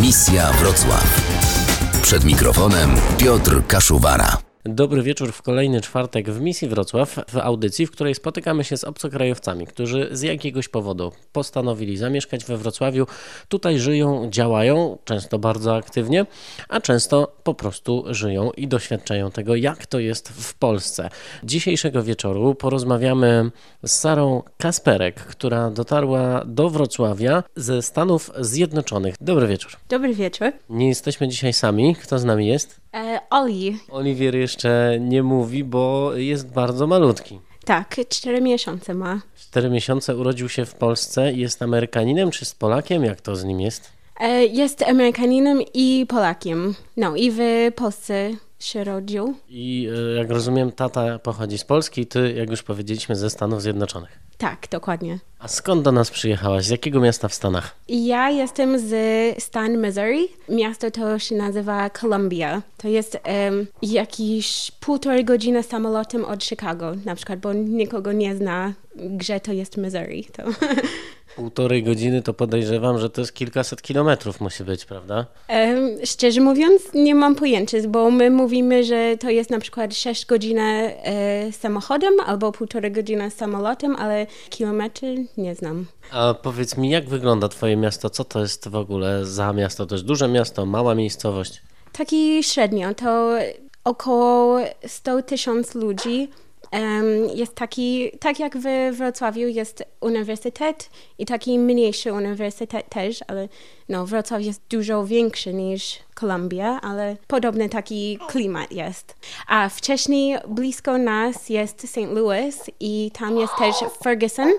Misja Wrocław. Przed mikrofonem Piotr Kaszuwara. Dobry wieczór w kolejny czwartek w Misji Wrocław, w audycji, w której spotykamy się z obcokrajowcami, którzy z jakiegoś powodu postanowili zamieszkać we Wrocławiu. Tutaj żyją, działają, często bardzo aktywnie, a często po prostu żyją i doświadczają tego, jak to jest w Polsce. Dzisiejszego wieczoru porozmawiamy z Sarą Kasperek, która dotarła do Wrocławia ze Stanów Zjednoczonych. Dobry wieczór. Dobry wieczór. Nie jesteśmy dzisiaj sami. Kto z nami jest? E, Oli. Oliwier jeszcze nie mówi, bo jest bardzo malutki. Tak, cztery miesiące ma. Cztery miesiące urodził się w Polsce. Jest Amerykaninem czy z Polakiem? Jak to z nim jest? E, jest Amerykaninem i Polakiem. No i w Polsce się rodził. I e, jak rozumiem, tata pochodzi z Polski, ty, jak już powiedzieliśmy, ze Stanów Zjednoczonych. Tak, dokładnie. A skąd do nas przyjechałaś? Z jakiego miasta w Stanach? Ja jestem z stan Missouri. Miasto to się nazywa Columbia. To jest um, jakieś półtorej godziny samolotem od Chicago, na przykład, bo nikogo nie zna, gdzie to jest Missouri. To. Półtorej godziny to podejrzewam, że to jest kilkaset kilometrów musi być, prawda? Um, szczerze mówiąc, nie mam pojęcia, bo my mówimy, że to jest na przykład 6 godzin e, samochodem albo półtorej godziny samolotem, ale kilometry nie znam. A powiedz mi, jak wygląda Twoje miasto? Co to jest w ogóle za miasto? To jest duże miasto, mała miejscowość? Taki średnio, to około 100 tysięcy ludzi. Jest taki, tak jak w Wrocławiu jest uniwersytet i taki mniejszy uniwersytet też, ale no, Wrocław jest dużo większy niż Kolumbia, ale podobny taki klimat jest. A wcześniej blisko nas jest St. Louis i tam jest też Ferguson.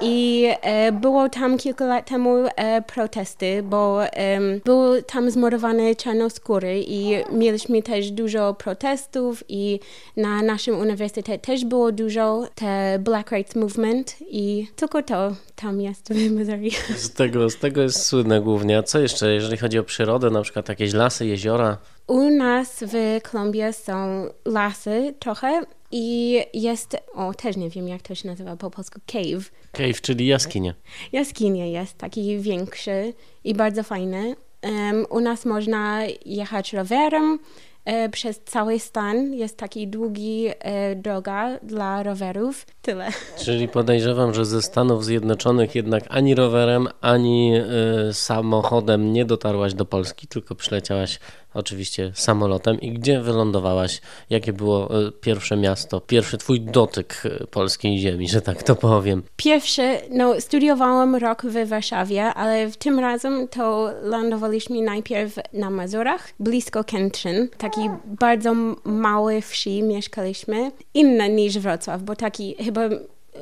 I e, było tam kilka lat temu e, protesty, bo e, był tam zmordowany czarnoskóry i mieliśmy też dużo protestów i na naszym uniwersytecie też było dużo te Black Rights Movement i tylko to tam jest w Missouri. Z tego, z tego jest słynne głównie. A co jeszcze, jeżeli chodzi o przyrodę, na przykład jakieś lasy, jeziora? U nas w Kolumbii są lasy trochę i jest, o też nie wiem jak to się nazywa po polsku, cave. Cave, czyli jaskinia. Jaskinia jest taki większy i bardzo fajny. Um, u nas można jechać rowerem e, przez cały stan. Jest taki długi e, droga dla rowerów. Tyle. Czyli podejrzewam, że ze Stanów Zjednoczonych jednak ani rowerem, ani e, samochodem nie dotarłaś do Polski, tylko przyleciałaś oczywiście samolotem. I gdzie wylądowałaś? Jakie było e, pierwsze miasto, pierwszy twój dotyk e, polskiej ziemi, że tak to powiem? Pierwszy, no studiowałam rok w Warszawie, ale w tym razem to lądowaliśmy najpierw na Mazurach, blisko Kętrzyn. Taki bardzo mały wsi mieszkaliśmy, inne niż Wrocław, bo taki chyba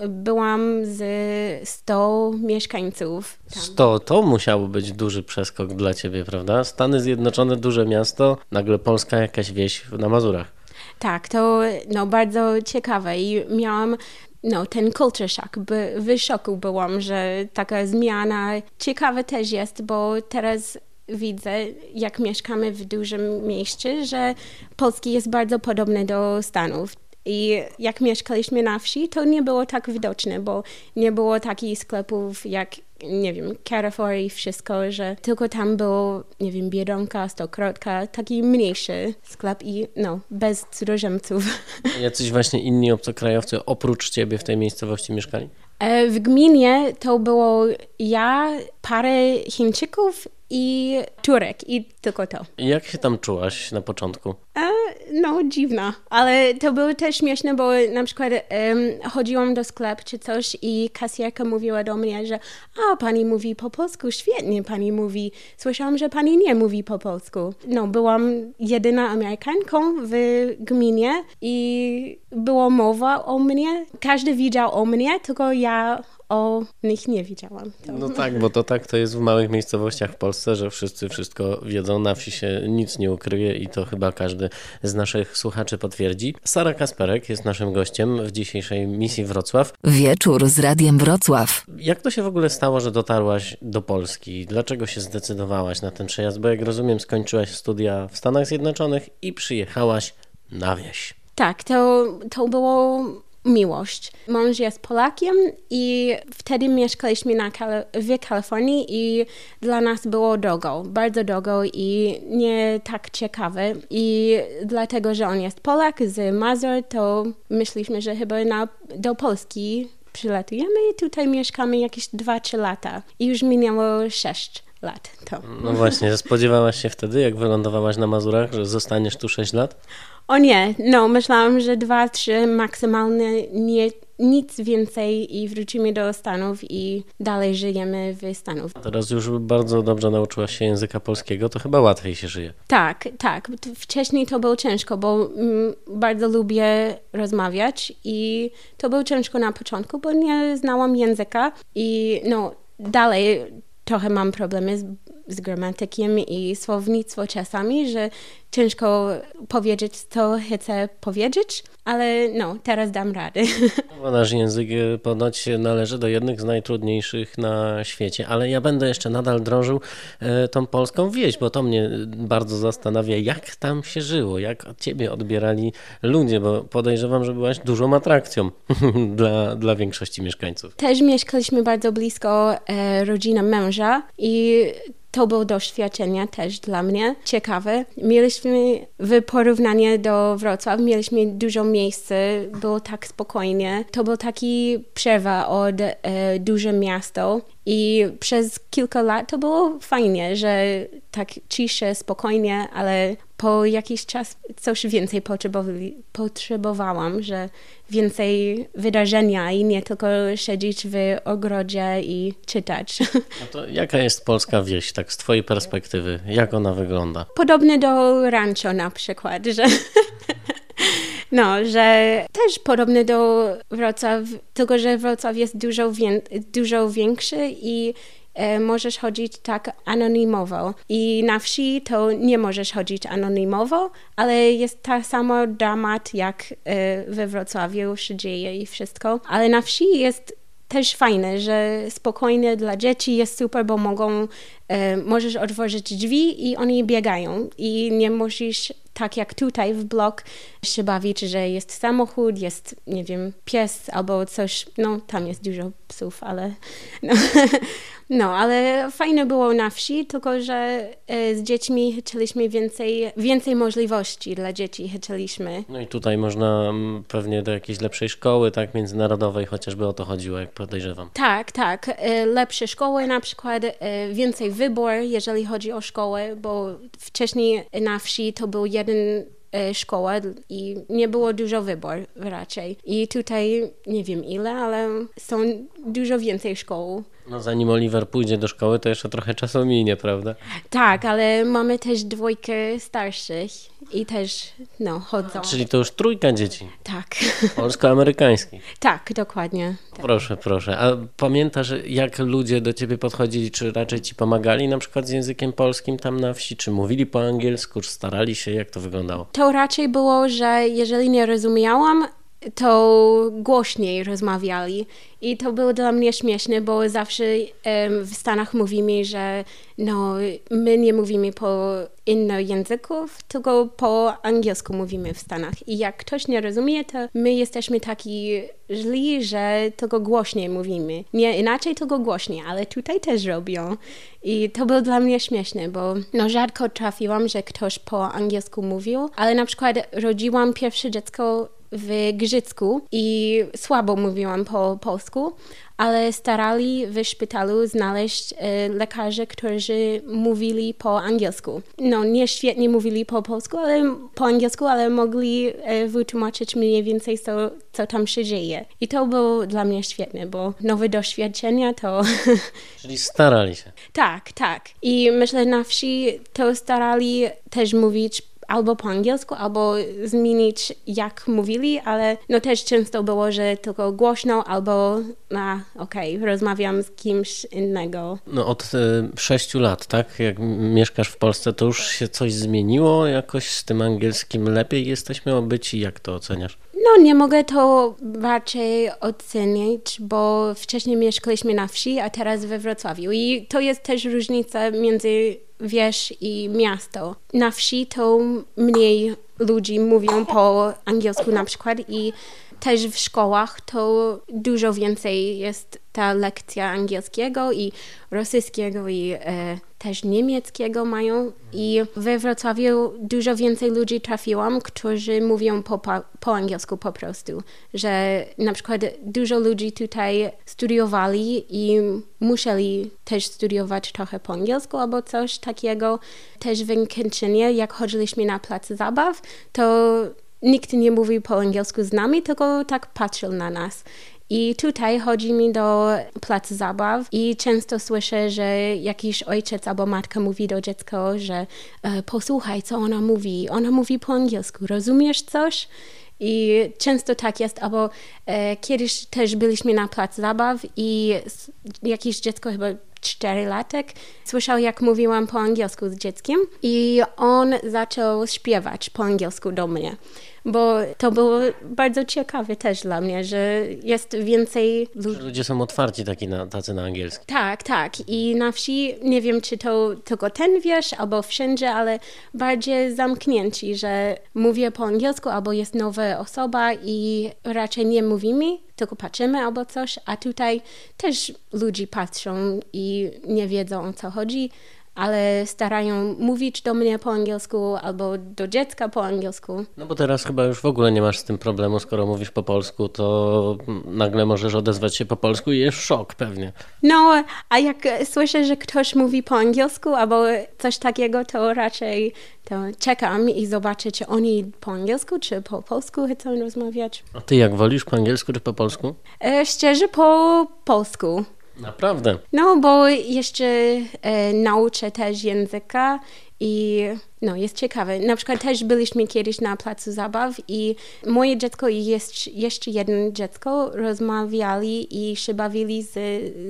byłam z 100 mieszkańców. Tam. 100 to musiał być duży przeskok dla ciebie, prawda? Stany Zjednoczone, duże miasto, nagle Polska, jakaś wieś na Mazurach. Tak, to no, bardzo ciekawe i miałam no, ten culture shock, by, w szoku byłam, że taka zmiana ciekawa też jest, bo teraz widzę, jak mieszkamy w dużym mieście, że Polski jest bardzo podobny do Stanów. I jak mieszkaliśmy na wsi, to nie było tak widoczne, bo nie było takich sklepów jak, nie wiem, Carrefour i wszystko, że tylko tam było, nie wiem, Biedronka, Stokrotka, taki mniejszy sklep i no, bez cudzoziemców. Jacyś właśnie inni obcokrajowcy oprócz ciebie w tej miejscowości mieszkali? E, w gminie to było ja, parę Chińczyków i Turek i tylko to. Jak się tam czułaś na początku? No, dziwna, ale to było też śmieszne, bo na przykład um, chodziłam do sklepu czy coś i kasjerka mówiła do mnie, że a, pani mówi po polsku, świetnie pani mówi. Słyszałam, że pani nie mówi po polsku. No, byłam jedyna Amerykanką w gminie i było mowa o mnie. Każdy widział o mnie, tylko ja o nich nie widziałam. To. No tak, bo to tak to jest w małych miejscowościach w Polsce, że wszyscy wszystko wiedzą, na wsi się nic nie ukryje i to chyba każdy z naszych słuchaczy potwierdzi. Sara Kasperek jest naszym gościem w dzisiejszej misji Wrocław. Wieczór z Radiem Wrocław. Jak to się w ogóle stało, że dotarłaś do Polski? Dlaczego się zdecydowałaś na ten przejazd? Bo jak rozumiem, skończyłaś studia w Stanach Zjednoczonych i przyjechałaś na wieś. Tak, to, to było miłość. Mąż jest Polakiem i wtedy mieszkaliśmy na Kal w Kalifornii i dla nas było drogo, bardzo drogo i nie tak ciekawe. I dlatego, że on jest Polak z Mazur, to myśleliśmy, że chyba na, do Polski przylatujemy i tutaj mieszkamy jakieś 2-3 lata. I już minęło 6 lat. To. No właśnie, spodziewałaś się wtedy, jak wylądowałaś na Mazurach, że zostaniesz tu 6 lat? O nie, no myślałam, że dwa, trzy maksymalnie, nie, nic więcej i wrócimy do Stanów i dalej żyjemy w Stanów. Teraz już bardzo dobrze nauczyłaś się języka polskiego, to chyba łatwiej się żyje. Tak, tak. Wcześniej to było ciężko, bo mm, bardzo lubię rozmawiać i to było ciężko na początku, bo nie znałam języka i no dalej trochę mam problemy z, z gramatykiem i słownictwo czasami, że ciężko powiedzieć, co chcę powiedzieć, ale no, teraz dam radę. Nasz język e, ponoć należy do jednych z najtrudniejszych na świecie, ale ja będę jeszcze nadal drążył e, tą polską wieś, bo to mnie bardzo zastanawia, jak tam się żyło, jak ciebie odbierali ludzie, bo podejrzewam, że byłaś dużą atrakcją dla, dla większości mieszkańców. Też mieszkaliśmy bardzo blisko e, rodziny męża i to było doświadczenie też dla mnie ciekawe. Mieliśmy w porównaniu do Wrocław, mieliśmy dużo miejsca, było tak spokojnie. To był taki przerwa od e, duże miasto i przez kilka lat to było fajnie, że tak cisze, spokojnie, ale po jakiś czas coś więcej potrzebowałam, że więcej wydarzenia i nie tylko siedzieć w ogrodzie i czytać. A to jaka jest polska wieś, tak z twojej perspektywy? Jak ona wygląda? Podobne do rancho na przykład, że No, że też podobny do Wrocław, tylko że Wrocław jest dużo, dużo większy i możesz chodzić tak anonimowo. I na wsi to nie możesz chodzić anonimowo, ale jest ta sama dramat, jak e, we Wrocławiu się dzieje i wszystko. Ale na wsi jest też fajne, że spokojnie dla dzieci jest super, bo mogą, e, możesz otworzyć drzwi i oni biegają i nie musisz tak jak tutaj w blok się bawić, że jest samochód, jest, nie wiem, pies albo coś, no tam jest dużo psów, ale no, no ale fajne było na wsi, tylko że e, z dziećmi chcieliśmy więcej, więcej możliwości dla dzieci chcieliśmy. No i tutaj można mm, pewnie do jakiejś lepszej szkoły, tak, międzynarodowej, chociażby o to chodziło, jak podejrzewam. Tak, tak. E, lepsze szkoły na przykład, e, więcej wybór, jeżeli chodzi o szkołę, bo wcześniej na wsi to był jeden szkoła i nie było dużo wybór raczej. I tutaj nie wiem ile, ale są dużo więcej szkół. No zanim Oliver pójdzie do szkoły, to jeszcze trochę czasu minie, prawda? Tak, ale mamy też dwójkę starszych i też no, chodzą. Czyli to już trójka dzieci? Tak. Polsko-amerykańskich? Tak, dokładnie. Tak. Proszę, proszę. A pamiętasz, jak ludzie do ciebie podchodzili, czy raczej ci pomagali na przykład z językiem polskim tam na wsi, czy mówili po angielsku, czy starali się, jak to wyglądało? To raczej było, że jeżeli nie rozumiałam, to głośniej rozmawiali. I to było dla mnie śmieszne, bo zawsze um, w Stanach mówimy, że no, my nie mówimy po innych języków, tylko po angielsku mówimy w Stanach. I jak ktoś nie rozumie, to my jesteśmy taki źli, że tylko głośniej mówimy. Nie inaczej, tylko głośniej, ale tutaj też robią. I to było dla mnie śmieszne, bo no, rzadko trafiłam, że ktoś po angielsku mówił, ale na przykład rodziłam pierwsze dziecko w Grzycku i słabo mówiłam po polsku, ale starali w szpitalu znaleźć e, lekarzy, którzy mówili po angielsku. No, nie świetnie mówili po polsku, ale po angielsku, ale mogli e, wytłumaczyć mniej więcej, co, co tam się dzieje. I to było dla mnie świetne, bo nowe doświadczenia to... Czyli starali się. tak, tak. I myślę, na wsi to starali też mówić albo po angielsku, albo zmienić jak mówili, ale no też często było, że tylko głośno, albo a okej, okay, rozmawiam z kimś innego. No od y, sześciu lat, tak? Jak mieszkasz w Polsce, to już się coś zmieniło jakoś z tym angielskim? Lepiej jesteśmy obyci? Jak to oceniasz? No, nie mogę to raczej ocenić, bo wcześniej mieszkaliśmy na wsi, a teraz we Wrocławiu. I to jest też różnica między wieś i miasto. Na wsi to mniej ludzi mówią po angielsku na przykład i też w szkołach to dużo więcej jest ta lekcja angielskiego i rosyjskiego i e, też niemieckiego mają. I we Wrocławiu dużo więcej ludzi trafiłam, którzy mówią po, po, angielsku po prostu. Że na przykład dużo ludzi tutaj studiowali i musieli też studiować trochę po angielsku albo coś takiego. Też w Kęczynie, jak chodziliśmy na plac zabaw, to nikt nie mówił po angielsku z nami, tylko tak patrzył na nas. I tutaj chodzi mi do placu zabaw i często słyszę, że jakiś ojciec albo matka mówi do dziecka, że e, posłuchaj, co ona mówi. Ona mówi po angielsku, rozumiesz coś? I często tak jest, albo e, kiedyś też byliśmy na plac zabaw i jakieś dziecko chyba czterylatek słyszał, jak mówiłam po angielsku z dzieckiem i on zaczął śpiewać po angielsku do mnie bo to było bardzo ciekawe też dla mnie, że jest więcej ludzi. Ludzie są otwarci taki na, tacy na angielski. Tak, tak. I na wsi, nie wiem czy to tylko ten wiesz, albo wszędzie, ale bardziej zamknięci, że mówię po angielsku, albo jest nowa osoba i raczej nie mówimy, tylko patrzymy albo coś, a tutaj też ludzie patrzą i nie wiedzą o co chodzi, ale starają mówić do mnie po angielsku albo do dziecka po angielsku. No bo teraz chyba już w ogóle nie masz z tym problemu, skoro mówisz po polsku, to nagle możesz odezwać się po polsku i jest szok pewnie. No, a jak słyszę, że ktoś mówi po angielsku albo coś takiego, to raczej to czekam i zobaczę, czy oni po angielsku, czy po polsku chcą rozmawiać. A ty jak wolisz, po angielsku czy po polsku? E, szczerze po polsku. Naprawdę? No, bo jeszcze e, nauczę też języka i no, jest ciekawe. Na przykład też byliśmy kiedyś na placu zabaw i moje dziecko i jest, jeszcze jedno dziecko rozmawiali i się bawili z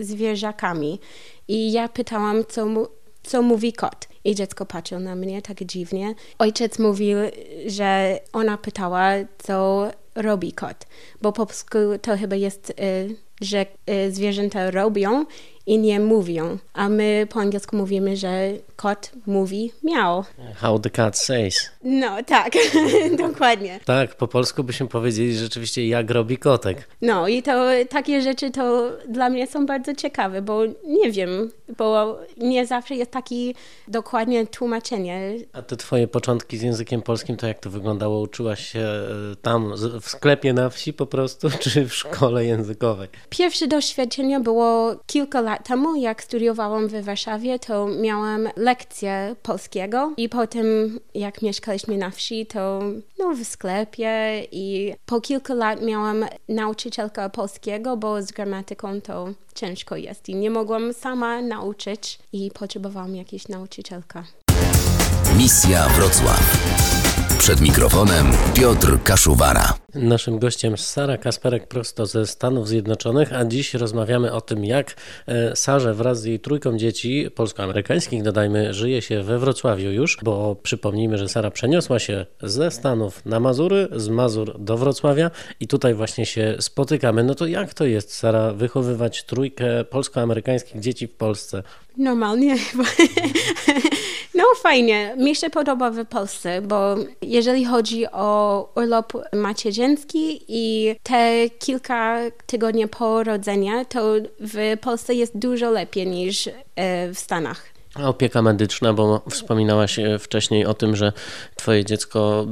zwierzakami. I ja pytałam, co, mu, co mówi kot. I dziecko patrzyło na mnie tak dziwnie. Ojciec mówił, że ona pytała, co robi kot, bo po polsku to chyba jest... Y, że y, zwierzęta robią i nie mówią. A my po angielsku mówimy, że kot mówi miał. How the cat says. No, tak, dokładnie. Tak, po polsku byśmy powiedzieli rzeczywiście jak robi kotek. No i to takie rzeczy to dla mnie są bardzo ciekawe, bo nie wiem, bo nie zawsze jest takie dokładnie tłumaczenie. A te twoje początki z językiem polskim, to jak to wyglądało? Uczyłaś się e, tam w sklepie na wsi po prostu, czy w szkole językowej? Pierwsze doświadczenie było kilka lat lat temu, jak studiowałam w Warszawie, to miałam lekcję polskiego i potem, jak mieszkaliśmy na wsi, to no, w sklepie i po kilka lat miałam nauczycielkę polskiego, bo z gramatyką to ciężko jest i nie mogłam sama nauczyć i potrzebowałam jakiejś nauczycielka. Misja Wrocław. Przed mikrofonem Piotr Kaszuwara. Naszym gościem Sara Kasperek prosto ze Stanów Zjednoczonych, a dziś rozmawiamy o tym, jak e, Sarze wraz z jej trójką dzieci polsko-amerykańskich, dodajmy, żyje się we Wrocławiu już, bo przypomnijmy, że Sara przeniosła się ze Stanów na Mazury, z Mazur do Wrocławia i tutaj właśnie się spotykamy. No to jak to jest, Sara, wychowywać trójkę polsko-amerykańskich dzieci w Polsce? Normalnie. No fajnie. Mi się podoba w Polsce, bo jeżeli chodzi o urlop macierzyński i te kilka tygodni po rodzeniu, to w Polsce jest dużo lepiej niż e, w Stanach. Opieka medyczna, bo wspominałaś e, wcześniej o tym, że twoje dziecko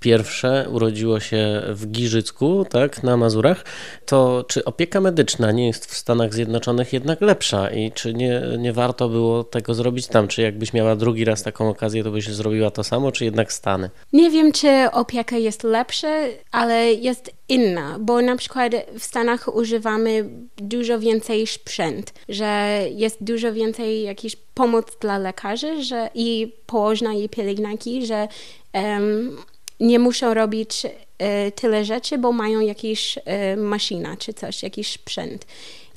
pierwsze urodziło się w Giżycku, tak, na Mazurach. To czy opieka medyczna nie jest w Stanach Zjednoczonych jednak lepsza i czy nie, nie warto było tego zrobić tam? Czy jakbyś miała drugi raz taką okazję, to byś zrobiła to samo, czy jednak Stany? Nie wiem, czy opieka jest lepsza, ale jest inna, bo na przykład w Stanach używamy dużo więcej sprzęt, że jest dużo więcej jakiś pomoc dla lekarzy że, i położna i pielęgniarki, że um, nie muszą robić e, tyle rzeczy, bo mają jakieś e, maszyna czy coś, jakiś sprzęt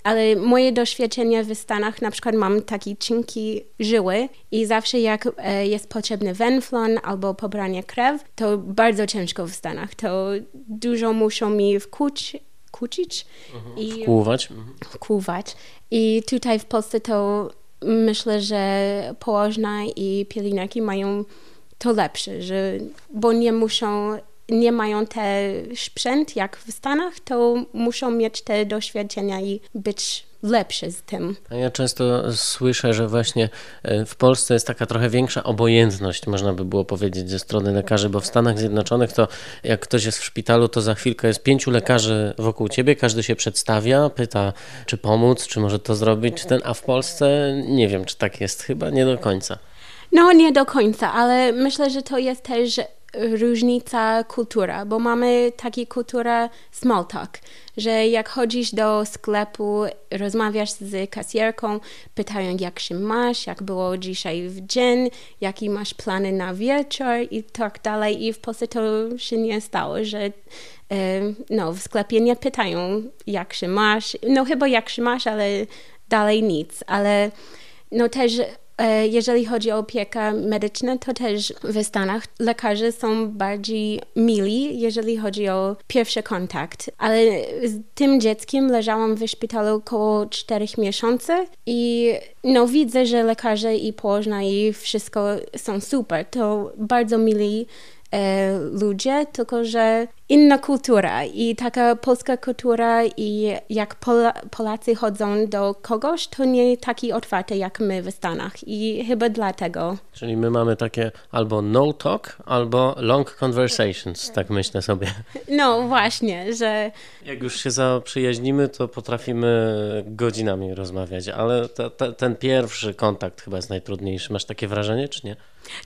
ale moje doświadczenie w Stanach, na przykład mam takie cienkie żyły i zawsze jak e, jest potrzebny wenflon albo pobranie krew, to bardzo ciężko w Stanach. To dużo muszą mi wkuć, kucić mhm. i wkłuwać. Wkłuwać. I tutaj w Polsce to myślę, że położna i pielęgniarki mają to lepsze, że, bo nie muszą nie mają te sprzęt jak w Stanach, to muszą mieć te doświadczenia i być lepsze z tym. A ja często słyszę, że właśnie e, w Polsce jest taka trochę większa obojętność, można by było powiedzieć, ze strony lekarzy, bo w Stanach Zjednoczonych to jak ktoś jest w szpitalu, to za chwilkę jest pięciu lekarzy wokół ciebie, każdy się przedstawia, pyta, czy pomóc, czy może to zrobić, czy ten, a w Polsce nie wiem, czy tak jest, chyba nie do końca. No, nie do końca, ale myślę, że to jest też różnica kultura, bo mamy taką kulturę small talk, że jak chodzisz do sklepu, rozmawiasz z kasjerką, pytają jak się masz, jak było dzisiaj w dzień, jakie masz plany na wieczór i tak dalej. I w Polsce to się nie stało, że no, w sklepie nie pytają jak się masz, no chyba jak się masz, ale dalej nic, ale no też jeżeli chodzi o opiekę medyczną, to też w Stanach lekarze są bardziej mili, jeżeli chodzi o pierwszy kontakt. Ale z tym dzieckiem leżałam w szpitalu około 4 miesięcy i no widzę, że lekarze i położna i wszystko są super. To bardzo mili e, ludzie, tylko że inna kultura i taka polska kultura i jak Pola, Polacy chodzą do kogoś, to nie taki otwarty jak my w Stanach i chyba dlatego. Czyli my mamy takie albo no talk, albo long conversations, tak myślę sobie. No właśnie, że... Jak już się zaprzyjaźnimy, to potrafimy godzinami rozmawiać, ale to, to, ten pierwszy kontakt chyba jest najtrudniejszy. Masz takie wrażenie, czy nie?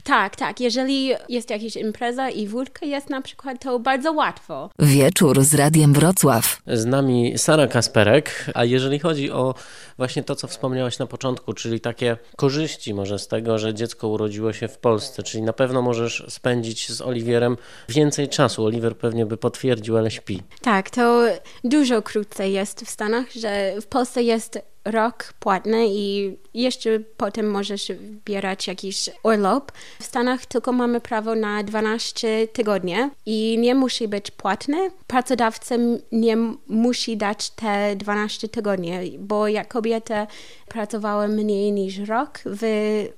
Tak, tak. Jeżeli jest jakaś impreza i wódka jest na przykład, to bardzo łatwo. Wieczór z Radiem Wrocław. Z nami Sara Kasperek, a jeżeli chodzi o właśnie to, co wspomniałaś na początku, czyli takie korzyści może z tego, że dziecko urodziło się w Polsce, czyli na pewno możesz spędzić z Oliwierem więcej czasu. Oliwier pewnie by potwierdził, ale śpi. Tak, to dużo krócej jest w Stanach, że w Polsce jest rok płatny i jeszcze potem możesz wybierać jakiś urlop. W Stanach tylko mamy prawo na 12 tygodni i nie musi być płatny. Pracodawca nie musi dać te 12 tygodni, bo jak kobieta pracowała mniej niż rok w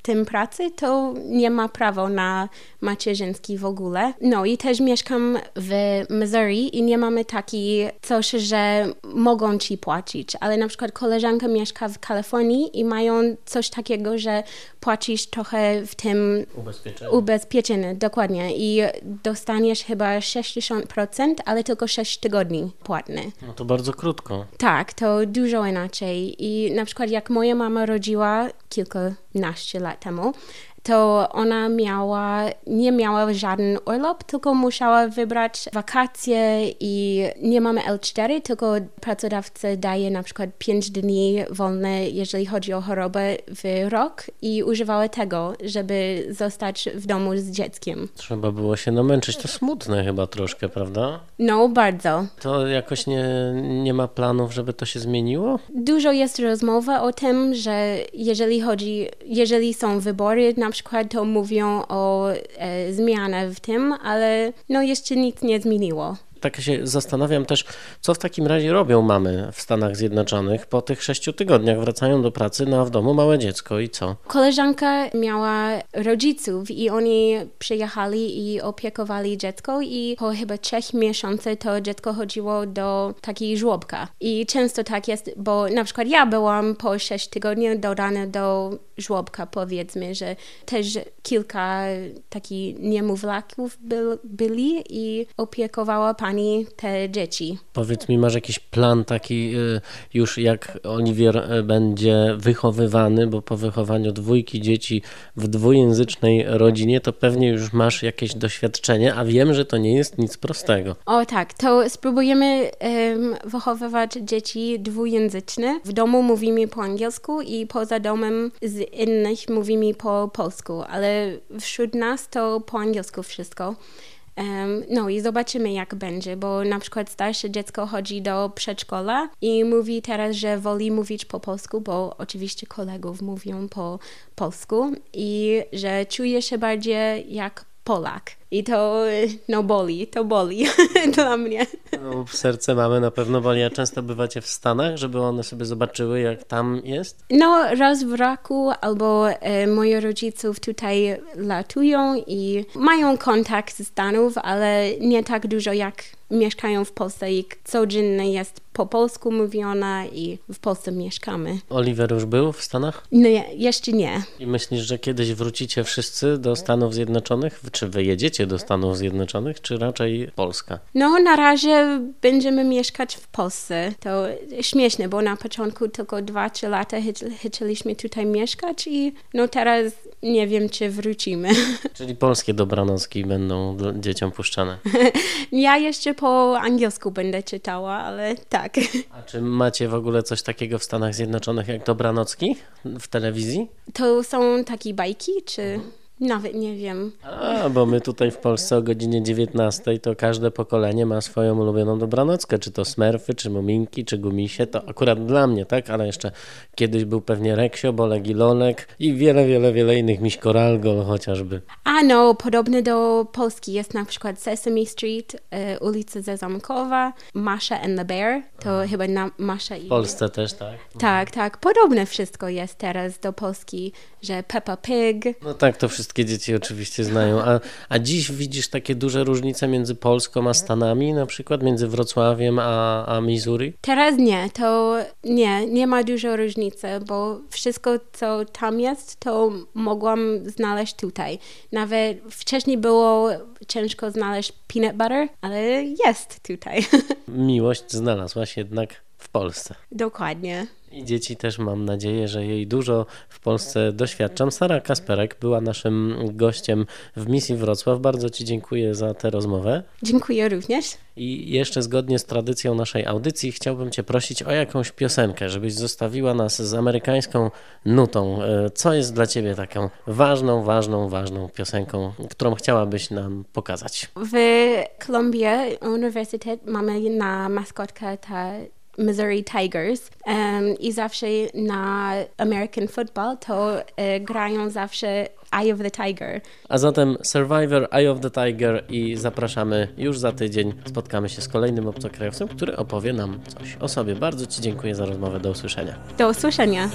tym pracy, to nie ma prawa na macierzyński w ogóle. No i też mieszkam w Missouri i nie mamy taki coś, że mogą ci płacić, ale na przykład koleżanka mieszka w Kalifornii i mają coś takiego, że płacisz trochę w tym ubezpieczeniu. ubezpieczenie dokładnie i dostaniesz chyba 60%, ale tylko 6 tygodni płatny. No to bardzo krótko. Tak, to dużo inaczej i na przykład jak moja mama rodziła kilkanaście lat temu, to ona miała, nie miała żaden urlop, tylko musiała wybrać wakacje i nie mamy L4, tylko pracodawca daje na przykład 5 dni wolne, jeżeli chodzi o chorobę w rok i używała tego, żeby zostać w domu z dzieckiem. Trzeba było się namęczyć. To smutne chyba troszkę, prawda? No, bardzo. To jakoś nie, nie ma planów, żeby to się zmieniło? Dużo jest rozmowa o tym, że jeżeli chodzi, jeżeli są wybory na przykład to mówią o e, zmianach w tym, ale no jeszcze nic nie zmieniło tak się zastanawiam też, co w takim razie robią mamy w Stanach Zjednoczonych po tych sześciu tygodniach. Wracają do pracy, no a w domu małe dziecko i co? Koleżanka miała rodziców i oni przyjechali i opiekowali dziecko i po chyba trzech miesiącach to dziecko chodziło do takiej żłobka. I często tak jest, bo na przykład ja byłam po sześć tygodni dodana do żłobka, powiedzmy, że też kilka takich niemowlaków by, byli i opiekowała pani te dzieci. Powiedz mi, masz jakiś plan taki y, już jak Oliwier y, będzie wychowywany, bo po wychowaniu dwójki dzieci w dwujęzycznej rodzinie to pewnie już masz jakieś doświadczenie, a wiem, że to nie jest nic prostego. O tak, to spróbujemy um, wychowywać dzieci dwujęzyczne. W domu mówimy po angielsku i poza domem z innych mówimy po polsku, ale wśród nas to po angielsku wszystko. Um, no i zobaczymy, jak będzie, bo na przykład starsze dziecko chodzi do przedszkola i mówi teraz, że woli mówić po polsku, bo oczywiście kolegów mówią po polsku i że czuje się bardziej jak Polak. I to no boli, to boli dla mnie. No, serce mamy na pewno boli. A często bywacie w Stanach, żeby one sobie zobaczyły, jak tam jest? No, raz w roku albo e, moi rodziców tutaj latują i mają kontakt ze Stanów, ale nie tak dużo jak mieszkają w Polsce i codziennie jest po polsku mówiona i w Polsce mieszkamy. Oliver już był w Stanach? Nie, jeszcze nie. I myślisz, że kiedyś wrócicie wszyscy do Stanów Zjednoczonych? Czy wyjedziecie do Stanów Zjednoczonych, czy raczej Polska? No, na razie będziemy mieszkać w Polsce. To śmieszne, bo na początku tylko 2-3 lata chci- chcieliśmy tutaj mieszkać i no teraz nie wiem, czy wrócimy. Czyli polskie dobranocki będą dzieciom puszczane. Ja jeszcze po angielsku będę czytała, ale tak. A czy macie w ogóle coś takiego w Stanach Zjednoczonych jak dobranocki w telewizji? To są takie bajki, czy nawet nie wiem. A, bo my tutaj w Polsce o godzinie 19 to każde pokolenie ma swoją ulubioną dobranockę, czy to Smurfy, czy Muminki, czy Gumisie, to akurat dla mnie, tak? Ale jeszcze kiedyś był pewnie Reksio, Bolek i Lolek i wiele, wiele, wiele innych, Miś Koralgo chociażby. A no, podobne do Polski jest na przykład Sesame Street, e, ulica Zezamkowa, Masha and the Bear, to chyba na Masha i... W Polsce też, tak? Tak, tak, podobne wszystko jest teraz do Polski, że Peppa Pig. No tak, to wszystkie dzieci oczywiście znają. A, a dziś widzisz takie duże różnice między Polską a Stanami, na przykład między Wrocławiem a, a Missouri? Teraz nie, to nie, nie ma dużo różnicy, bo wszystko, co tam jest, to mogłam znaleźć tutaj. Nawet wcześniej było ciężko znaleźć peanut butter, ale jest tutaj. Miłość znalazłaś jednak w Polsce. Dokładnie. I dzieci też mam nadzieję, że jej dużo w Polsce doświadczam. Sara Kasperek była naszym gościem w misji Wrocław. Bardzo Ci dziękuję za tę rozmowę. Dziękuję również. I jeszcze zgodnie z tradycją naszej audycji chciałbym Cię prosić o jakąś piosenkę, żebyś zostawiła nas z amerykańską nutą. E, Co jest dla Ciebie taką ważną, ważną, ważną piosenką, którą chciałabyś nam pokazać? W Columbia Uniwersytet mamy na maskotkę ta Missouri Tigers em, i zawsze na American football to e, grają zawsze Eye of the Tiger. A zatem Survivor, Eye of the Tiger i zapraszamy już za tydzień. Spotkamy się z kolejnym obcokrajowcem, który opowie nam coś o sobie. Bardzo Ci dziękuję za rozmowę. Do usłyszenia. Do usłyszenia.